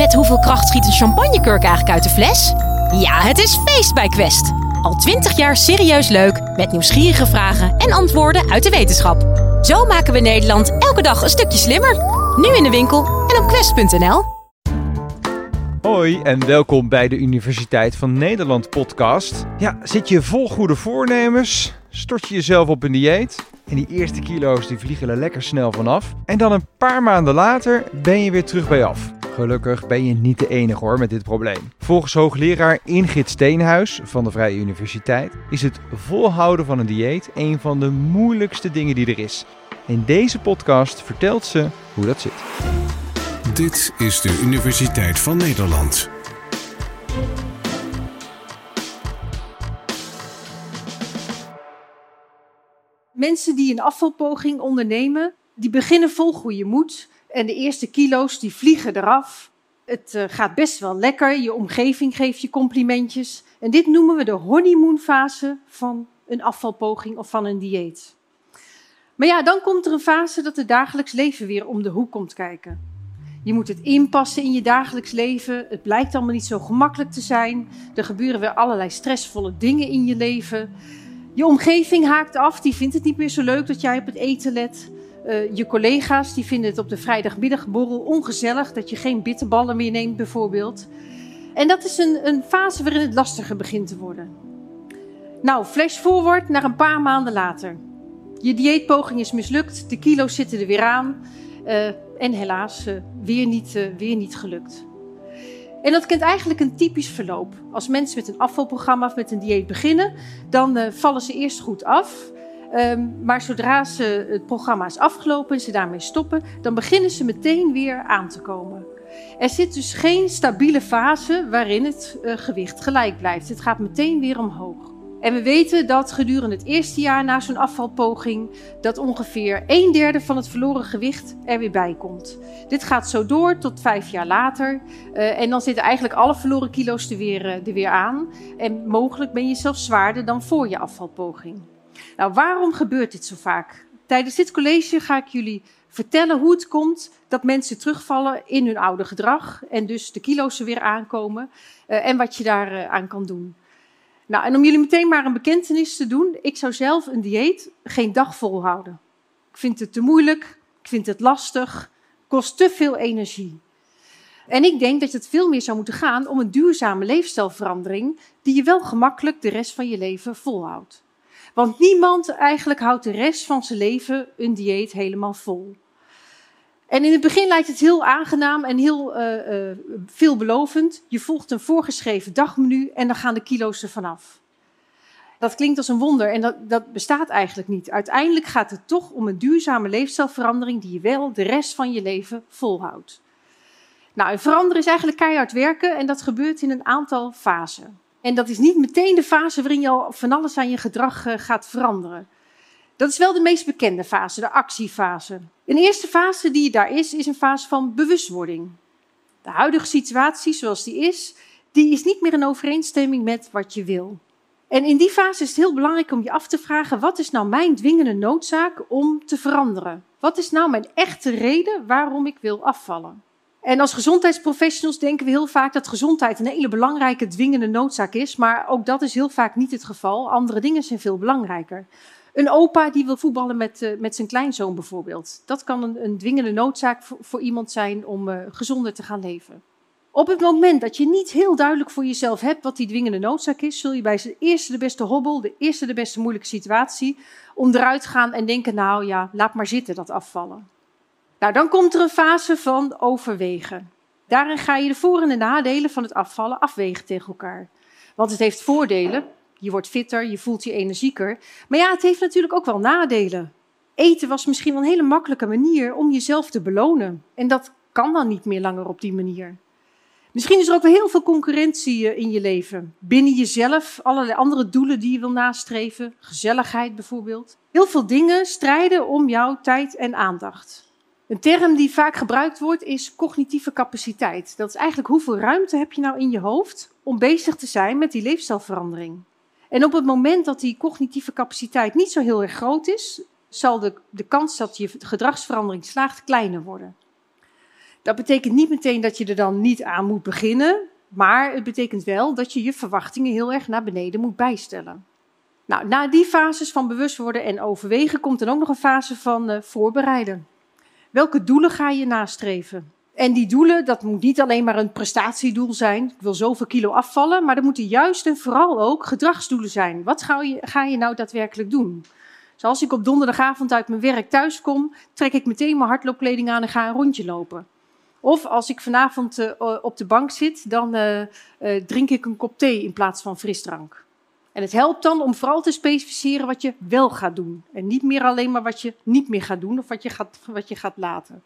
Met hoeveel kracht schiet een champagnekurk eigenlijk uit de fles? Ja, het is feest bij Quest. Al twintig jaar serieus leuk, met nieuwsgierige vragen en antwoorden uit de wetenschap. Zo maken we Nederland elke dag een stukje slimmer. Nu in de winkel en op quest.nl. Hoi en welkom bij de Universiteit van Nederland podcast. Ja, zit je vol goede voornemens? Stort je jezelf op een dieet? En die eerste kilo's die vliegen er lekker snel vanaf. En dan een paar maanden later ben je weer terug bij af. Gelukkig ben je niet de enige hoor met dit probleem. Volgens hoogleraar Ingrid Steenhuis van de Vrije Universiteit is het volhouden van een dieet een van de moeilijkste dingen die er is. In deze podcast vertelt ze hoe dat zit. Dit is de Universiteit van Nederland. Mensen die een afvalpoging ondernemen, die beginnen vol goede moed. En de eerste kilo's die vliegen eraf. Het uh, gaat best wel lekker. Je omgeving geeft je complimentjes. En dit noemen we de honeymoonfase van een afvalpoging of van een dieet. Maar ja, dan komt er een fase dat het dagelijks leven weer om de hoek komt kijken. Je moet het inpassen in je dagelijks leven. Het blijkt allemaal niet zo gemakkelijk te zijn. Er gebeuren weer allerlei stressvolle dingen in je leven. Je omgeving haakt af, die vindt het niet meer zo leuk dat jij op het eten let. Uh, je collega's die vinden het op de vrijdagmiddagborrel ongezellig dat je geen bitterballen meer neemt, bijvoorbeeld. En dat is een, een fase waarin het lastiger begint te worden. Nou, flash forward naar een paar maanden later. Je dieetpoging is mislukt, de kilo's zitten er weer aan. Uh, en helaas, uh, weer, niet, weer niet gelukt. En dat kent eigenlijk een typisch verloop. Als mensen met een afvalprogramma of met een dieet beginnen, dan vallen ze eerst goed af. Um, maar zodra ze het programma is afgelopen en ze daarmee stoppen, dan beginnen ze meteen weer aan te komen. Er zit dus geen stabiele fase waarin het uh, gewicht gelijk blijft. Het gaat meteen weer omhoog. En we weten dat gedurende het eerste jaar na zo'n afvalpoging dat ongeveer een derde van het verloren gewicht er weer bij komt. Dit gaat zo door tot vijf jaar later. Uh, en dan zitten eigenlijk alle verloren kilo's er weer, uh, er weer aan. En mogelijk ben je zelfs zwaarder dan voor je afvalpoging. Nou, waarom gebeurt dit zo vaak? Tijdens dit college ga ik jullie vertellen hoe het komt dat mensen terugvallen in hun oude gedrag. En dus de kilo's er weer aankomen. Uh, en wat je daar aan kan doen. Nou, en om jullie meteen maar een bekentenis te doen, ik zou zelf een dieet geen dag volhouden. Ik vind het te moeilijk, ik vind het lastig, kost te veel energie. En ik denk dat het veel meer zou moeten gaan om een duurzame leefstijlverandering die je wel gemakkelijk de rest van je leven volhoudt. Want niemand eigenlijk houdt de rest van zijn leven een dieet helemaal vol. En in het begin lijkt het heel aangenaam en heel uh, uh, veelbelovend. Je volgt een voorgeschreven dagmenu en dan gaan de kilo's er vanaf. Dat klinkt als een wonder en dat, dat bestaat eigenlijk niet. Uiteindelijk gaat het toch om een duurzame leefstijlverandering die je wel de rest van je leven volhoudt. Nou, veranderen is eigenlijk keihard werken en dat gebeurt in een aantal fasen. En dat is niet meteen de fase waarin je al van alles aan je gedrag uh, gaat veranderen. Dat is wel de meest bekende fase, de actiefase. Een eerste fase die daar is, is een fase van bewustwording. De huidige situatie zoals die is, die is niet meer in overeenstemming met wat je wil. En in die fase is het heel belangrijk om je af te vragen: wat is nou mijn dwingende noodzaak om te veranderen? Wat is nou mijn echte reden waarom ik wil afvallen? En als gezondheidsprofessionals denken we heel vaak dat gezondheid een hele belangrijke dwingende noodzaak is, maar ook dat is heel vaak niet het geval. Andere dingen zijn veel belangrijker. Een opa die wil voetballen met, uh, met zijn kleinzoon bijvoorbeeld. Dat kan een, een dwingende noodzaak voor, iemand zijn om uh, gezonder te gaan leven. Op het moment dat je niet heel duidelijk voor jezelf hebt wat die dwingende noodzaak is, zul je bij de eerste de beste hobbel, de eerste de beste moeilijke situatie, onderuit gaan en denken, nou ja, laat maar zitten dat afvallen. Nou, dan komt er een fase van overwegen. Daarin ga je de voor- en de nadelen van het afvallen afwegen tegen elkaar. Want het heeft voordelen, je wordt fitter, je voelt je energieker. Maar ja, het heeft natuurlijk ook wel nadelen. Eten was misschien wel een hele makkelijke manier om jezelf te belonen. En dat kan dan niet meer langer op die manier. Misschien is er ook wel heel veel concurrentie in je leven. Binnen jezelf, allerlei andere doelen die je wil nastreven. Gezelligheid bijvoorbeeld. Heel veel dingen strijden om jouw tijd en aandacht. Een term die vaak gebruikt wordt is cognitieve capaciteit. Dat is eigenlijk hoeveel ruimte heb je nou in je hoofd om bezig te zijn met die leefstijlverandering. En op het moment dat die cognitieve capaciteit niet zo heel erg groot is, zal de, de kans dat je gedragsverandering slaagt kleiner worden. Dat betekent niet meteen dat je er dan niet aan moet beginnen, maar het betekent wel dat je je verwachtingen heel erg naar beneden moet bijstellen. Nou, na die fases van bewust worden en overwegen komt dan ook nog een fase van uh, voorbereiden. Welke doelen ga je nastreven? En die doelen, dat moet niet alleen maar een prestatiedoel zijn. Ik wil zoveel kilo afvallen, maar dat moeten juist en vooral ook gedragsdoelen zijn. Wat ga je, ga je nou daadwerkelijk doen? Zoals dus ik op donderdagavond uit mijn werk thuis kom, trek ik meteen mijn hardloopkleding aan en ga een rondje lopen. Of als ik vanavond uh, op de bank zit, dan uh, uh, drink ik een kop thee in plaats van frisdrank. En het helpt dan om vooral te specificeren wat je wel gaat doen. En niet meer alleen maar wat je niet meer gaat doen of wat je gaat, wat je gaat laten.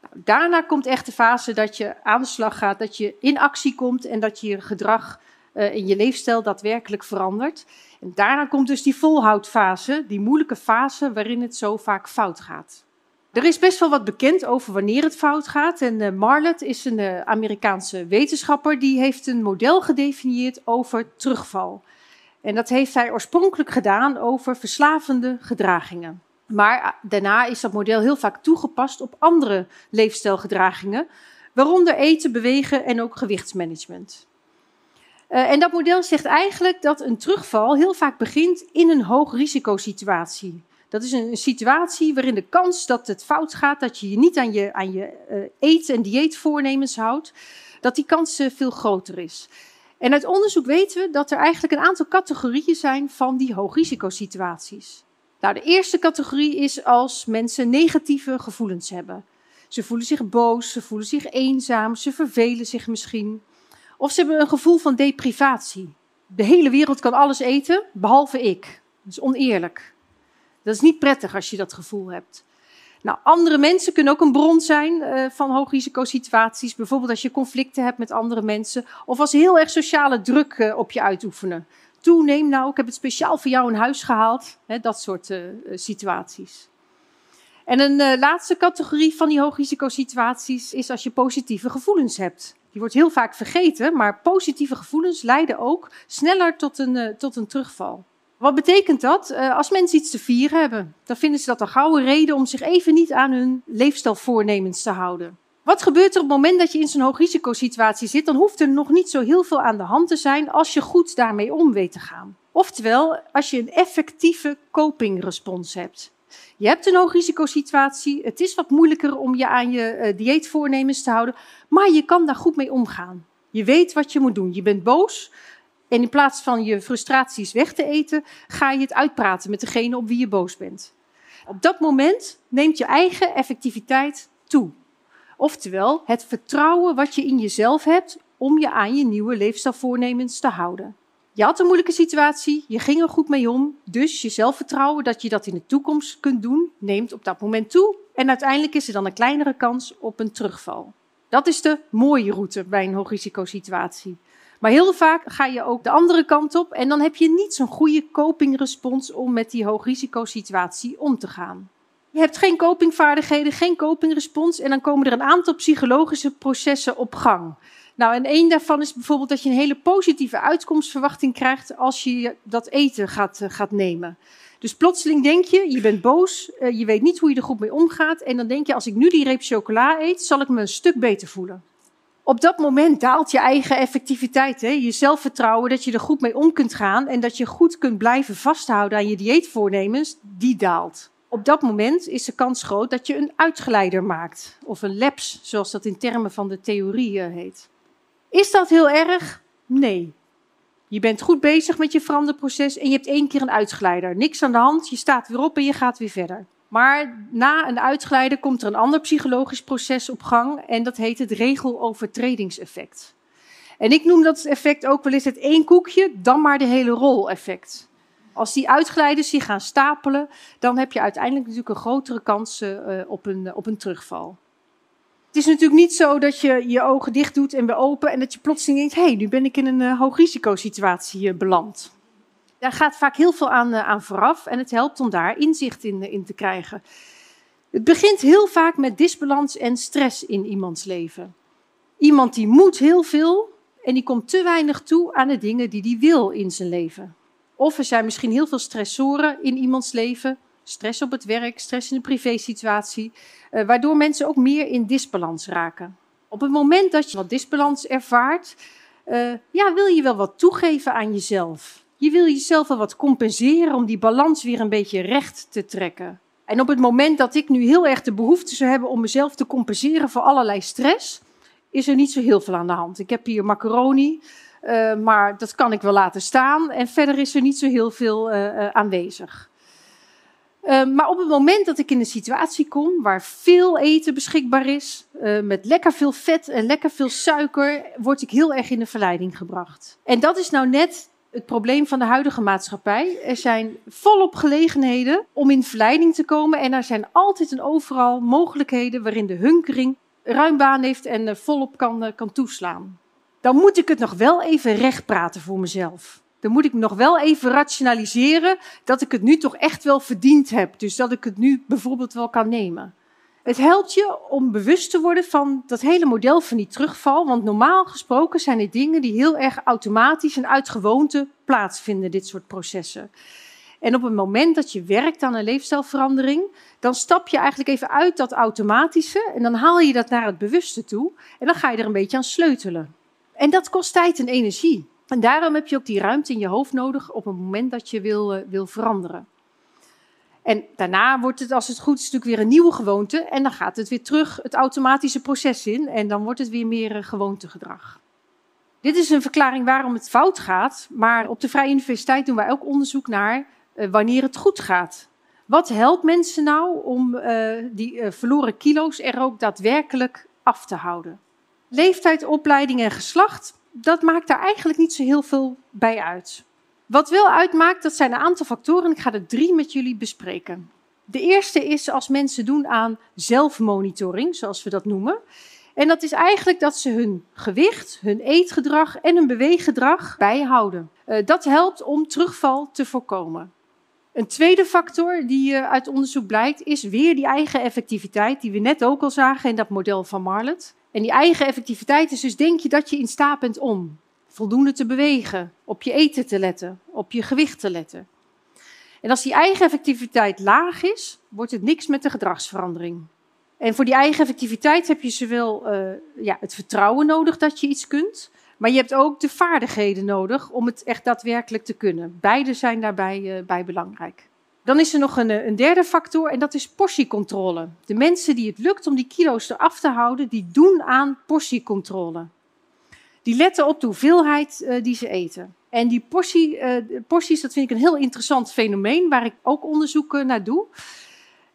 Nou, daarna komt echt de fase dat je aan de slag gaat, dat je in actie komt en dat je gedrag uh, in je leefstijl daadwerkelijk verandert. En daarna komt dus die volhoudfase, die moeilijke fase waarin het zo vaak fout gaat. Er is best wel wat bekend over wanneer het fout gaat. En uh, Marlet is een uh, Amerikaanse wetenschapper die heeft een model gedefinieerd over terugval. En dat heeft hij oorspronkelijk gedaan over verslavende gedragingen. Maar daarna is dat model heel vaak toegepast op andere leefstijlgedragingen, waaronder eten, bewegen en ook gewichtsmanagement. Uh, en dat model zegt eigenlijk dat een terugval heel vaak begint in een hoogrisicosituatie. Dat is een, situatie waarin de kans dat het fout gaat, dat je je niet aan je, aan je uh, eten- en dieetvoornemens houdt, dat die kans veel groter is. En uit onderzoek weten we dat er eigenlijk een aantal categorieën zijn van die hoogrisicosituaties. Nou, de eerste categorie is als mensen negatieve gevoelens hebben. Ze voelen zich boos, ze voelen zich eenzaam, ze vervelen zich misschien. Of ze hebben een gevoel van deprivatie. De hele wereld kan alles eten, behalve ik. Dat is oneerlijk. Dat is niet prettig als je dat gevoel hebt. Nou, andere mensen kunnen ook een bron zijn uh, van hoogrisicosituaties. Bijvoorbeeld als je conflicten hebt met andere mensen. Of als heel erg sociale druk uh, op je uitoefenen. Toeneem nou, ik heb het speciaal voor jou in huis gehaald. Hè, dat soort uh, situaties. En een laatste categorie van die hoogrisicosituaties is als je positieve gevoelens hebt. Die wordt heel vaak vergeten, maar positieve gevoelens leiden ook sneller tot een, tot een terugval. Wat betekent dat? Uh, als mensen iets te vieren hebben, dan vinden ze dat een gouden reden om zich even niet aan hun leefstijlvoornemens te houden. Wat gebeurt er op het moment dat je in zo'n hoogrisicosituatie zit? Dan hoeft er nog niet zo heel veel aan de hand te zijn als je goed daarmee om weet te gaan. Oftewel, als je een effectieve copingrespons hebt. Je hebt een hoogrisicosituatie, het is wat moeilijker om je aan je uh, dieetvoornemens te houden, maar je kan daar goed mee omgaan. Je weet wat je moet doen. Je bent boos, en in plaats van je frustraties weg te eten, ga je het uitpraten met degene op wie je boos bent. Op dat moment neemt je eigen effectiviteit toe. Oftewel, het vertrouwen wat je in jezelf hebt om je aan je nieuwe leefstijlvoornemens te houden. Je had een moeilijke situatie, je ging er goed mee om, dus je zelfvertrouwen dat je dat in de toekomst kunt doen, neemt op dat moment toe. En uiteindelijk is er dan een kleinere kans op een terugval. Dat is de mooie route bij een hoogrisicosituatie. Maar heel vaak ga je ook de andere kant op en dan heb je niet zo'n goede copingrespons om met die hoogrisicosituatie om te gaan. Je hebt geen copingvaardigheden, geen copingrespons en dan komen er een aantal psychologische processen op gang. Nou, en één daarvan is bijvoorbeeld dat je een hele positieve uitkomstverwachting krijgt als je dat eten gaat, uh, gaat nemen. Dus plotseling denk je, je bent boos, uh, je weet niet hoe je er goed mee omgaat en dan denk je, als ik nu die reep chocola eet, zal ik me een stuk beter voelen op dat moment daalt je eigen effectiviteit, hè? je zelfvertrouwen dat je er goed mee om kunt gaan en dat je goed kunt blijven vasthouden aan je dieetvoornemens, die daalt. Op dat moment is de kans groot dat je een uitgeleider maakt, of een laps, zoals dat in termen van de theorie heet. Is dat heel erg? Nee. Je bent goed bezig met je veranderproces en je hebt één keer een uitgeleider. Niks aan de hand, je staat weer op en je gaat weer verder. Maar na een uitglijden komt er een ander psychologisch proces op gang en dat heet het regelovertredingseffect. En ik noem dat effect ook wel eens het één koekje, dan maar de hele rol effect. Als die uitglijders zich gaan stapelen, dan heb je uiteindelijk natuurlijk een grotere kans uh, op, een, op een terugval. Het is natuurlijk niet zo dat je je ogen dicht doet en weer open en dat je plotseling denkt, hé, hey, nu ben ik in een uh, hoogrisicosituatie uh, beland. Daar gaat vaak heel veel aan, uh, aan vooraf en het helpt om daar inzicht in, in te krijgen. Het begint heel vaak met disbalans en stress in iemands leven. Iemand die moet heel veel en die komt te weinig toe aan de dingen die hij wil in zijn leven. Of er zijn misschien heel veel stressoren in iemands leven, stress op het werk, stress in de privésituatie, uh, waardoor mensen ook meer in disbalans raken. Op het moment dat je wat disbalans ervaart, ja, wil je wel wat toegeven aan jezelf. Je wil jezelf wel wat compenseren om die balans weer een beetje recht te trekken. En op het moment dat ik nu heel erg de behoefte zou hebben om mezelf te compenseren voor allerlei stress, is er niet zo heel veel aan de hand. Ik heb hier macaroni, uh, maar dat kan ik wel laten staan. En verder is er niet zo heel veel uh, uh, aanwezig. maar op het moment dat ik in een situatie kom waar veel eten beschikbaar is, met lekker veel vet en lekker veel suiker, word ik heel erg in de verleiding gebracht. En dat is nou net het probleem van de huidige maatschappij. Er zijn volop gelegenheden om in verleiding te komen en er zijn altijd en overal mogelijkheden waarin de hunkering ruim baan heeft en volop kan, kan toeslaan dan moet ik het nog wel even recht praten voor mezelf. Dan moet ik nog wel even rationaliseren dat ik het nu toch echt wel verdiend heb. Dus dat ik het nu bijvoorbeeld wel kan nemen. Het helpt je om bewust te worden van dat hele model van die terugval. Want normaal gesproken zijn het dingen die heel erg automatisch en uit gewoonte plaatsvinden, dit soort processen. En op het moment dat je werkt aan een leefstijlverandering, dan stap je eigenlijk even uit dat automatische en dan haal je dat naar het bewuste toe. En dan ga je er een beetje aan sleutelen. En dat kost tijd en energie. En daarom heb je ook die ruimte in je hoofd nodig op het moment dat je wil, uh, wil veranderen. En daarna wordt het, als het goed is, natuurlijk weer een nieuwe gewoonte. En dan gaat het weer terug het automatische proces in. En dan wordt het weer meer uh, gewoontegedrag. Dit is een verklaring waarom het fout gaat. Maar op de Vrije Universiteit doen wij ook onderzoek naar uh, wanneer het goed gaat. Wat helpt mensen nou om die verloren kilo's er ook daadwerkelijk af te houden? leeftijd, opleiding en geslacht, dat maakt daar eigenlijk niet zo heel veel bij uit. Wat wel uitmaakt, dat zijn een aantal factoren. Ik ga er drie met jullie bespreken. De eerste is als mensen doen aan zelfmonitoring, zoals we dat noemen. En dat is eigenlijk dat ze hun gewicht, hun eetgedrag en hun beweeggedrag bijhouden. Uh, dat helpt om terugval te voorkomen. Een tweede factor die uh, uit onderzoek blijkt, is weer die eigen effectiviteit, die we net ook al zagen in dat model van Marlet. En die eigen effectiviteit is dus denk je dat je in staat bent om voldoende te bewegen, op je eten te letten, op je gewicht te letten. En als die eigen effectiviteit laag is, wordt het niks met de gedragsverandering. En voor die eigen effectiviteit heb je zowel uh, ja, het vertrouwen nodig dat je iets kunt, maar je hebt ook de vaardigheden nodig om het echt daadwerkelijk te kunnen. Beide zijn daarbij uh, bij belangrijk. Dan is er nog een, een, derde factor en dat is portiecontrole. De mensen die het lukt om die kilo's eraf te houden, die doen aan portiecontrole. Die letten op de hoeveelheid uh, die ze eten. En die portie, uh, porties, dat vind ik een heel interessant fenomeen waar ik ook onderzoek naar doe.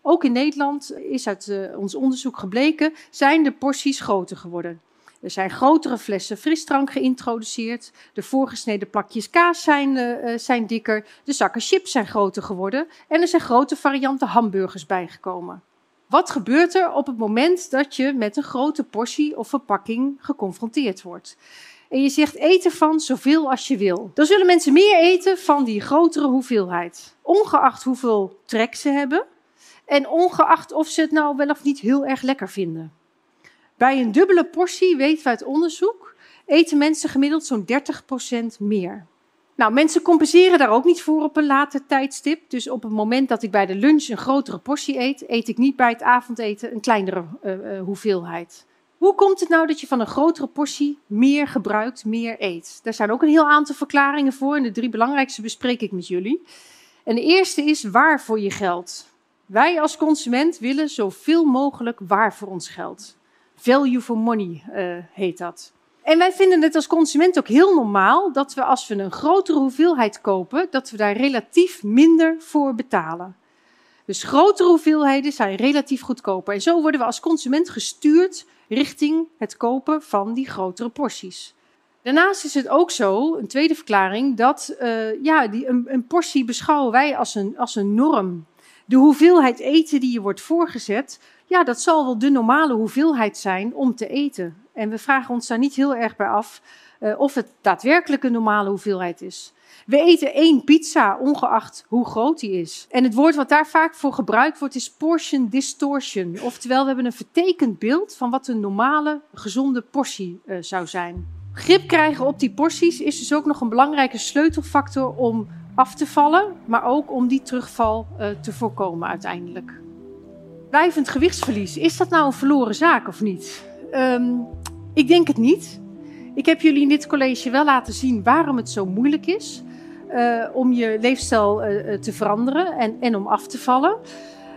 Ook in Nederland is uit ons onderzoek gebleken, zijn de porties groter geworden. Er zijn grotere flessen frisdrank geïntroduceerd. De voorgesneden plakjes kaas zijn, zijn dikker. De zakken chips zijn groter geworden. En er zijn grote varianten hamburgers bijgekomen. Wat gebeurt er op het moment dat je met een grote portie of verpakking geconfronteerd wordt? En je zegt eten van zoveel als je wil. Dan zullen mensen meer eten van die grotere hoeveelheid. Ongeacht hoeveel trek ze hebben. En ongeacht of ze het nou wel of niet heel erg lekker vinden. Bij een dubbele portie, weten we uit onderzoek, eten mensen gemiddeld zo'n 30% meer. Nou, mensen compenseren daar ook niet voor op een later tijdstip. Dus op het moment dat ik bij de lunch een grotere portie eet, eet ik niet bij het avondeten een kleinere uh, uh, hoeveelheid. Hoe komt het nou dat je van een grotere portie meer gebruikt, meer eet? Daar zijn ook een heel aantal verklaringen voor en de drie belangrijkste bespreek ik met jullie. En de eerste is waar voor je geld. Wij als consument willen zoveel mogelijk waar voor ons geld. Value for money uh, heet dat. En wij vinden het als consument ook heel normaal dat we als we een grotere hoeveelheid kopen, dat we daar relatief minder voor betalen. Dus grotere hoeveelheden zijn relatief goedkoper. En zo worden we als consument gestuurd richting het kopen van die grotere porties. Daarnaast is het ook zo, een tweede verklaring, dat uh, ja, die, een, een, portie beschouwen wij als een, als een norm. De hoeveelheid eten die je wordt voorgezet, ja, dat zal wel de normale hoeveelheid zijn om te eten. En we vragen ons daar niet heel erg bij af uh, of het daadwerkelijk een normale hoeveelheid is. We eten één pizza, ongeacht hoe groot die is. En het woord wat daar vaak voor gebruikt wordt is portion distortion. Oftewel, we hebben een vertekend beeld van wat een normale, gezonde portie uh, zou zijn. Grip krijgen op die porties is dus ook nog een belangrijke sleutelfactor om af te vallen, maar ook om die terugval uh, te voorkomen uiteindelijk. Blijvend gewichtsverlies, is dat nou een verloren zaak of niet? Um, ik denk het niet. Ik heb jullie in dit college wel laten zien waarom het zo moeilijk is uh, om je leefstijl uh, te veranderen en, en om af te vallen.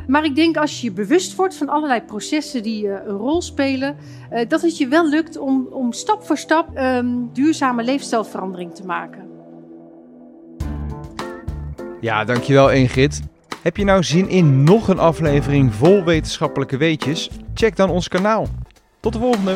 Maar ik denk als je bewust wordt van allerlei processen die een rol spelen, dat het je wel lukt om, om stap voor stap um, duurzame leefstijlverandering te maken. Ja, dankjewel Ingrid. Heb je nou zin in nog een aflevering vol wetenschappelijke weetjes? Check dan ons kanaal. Tot de volgende!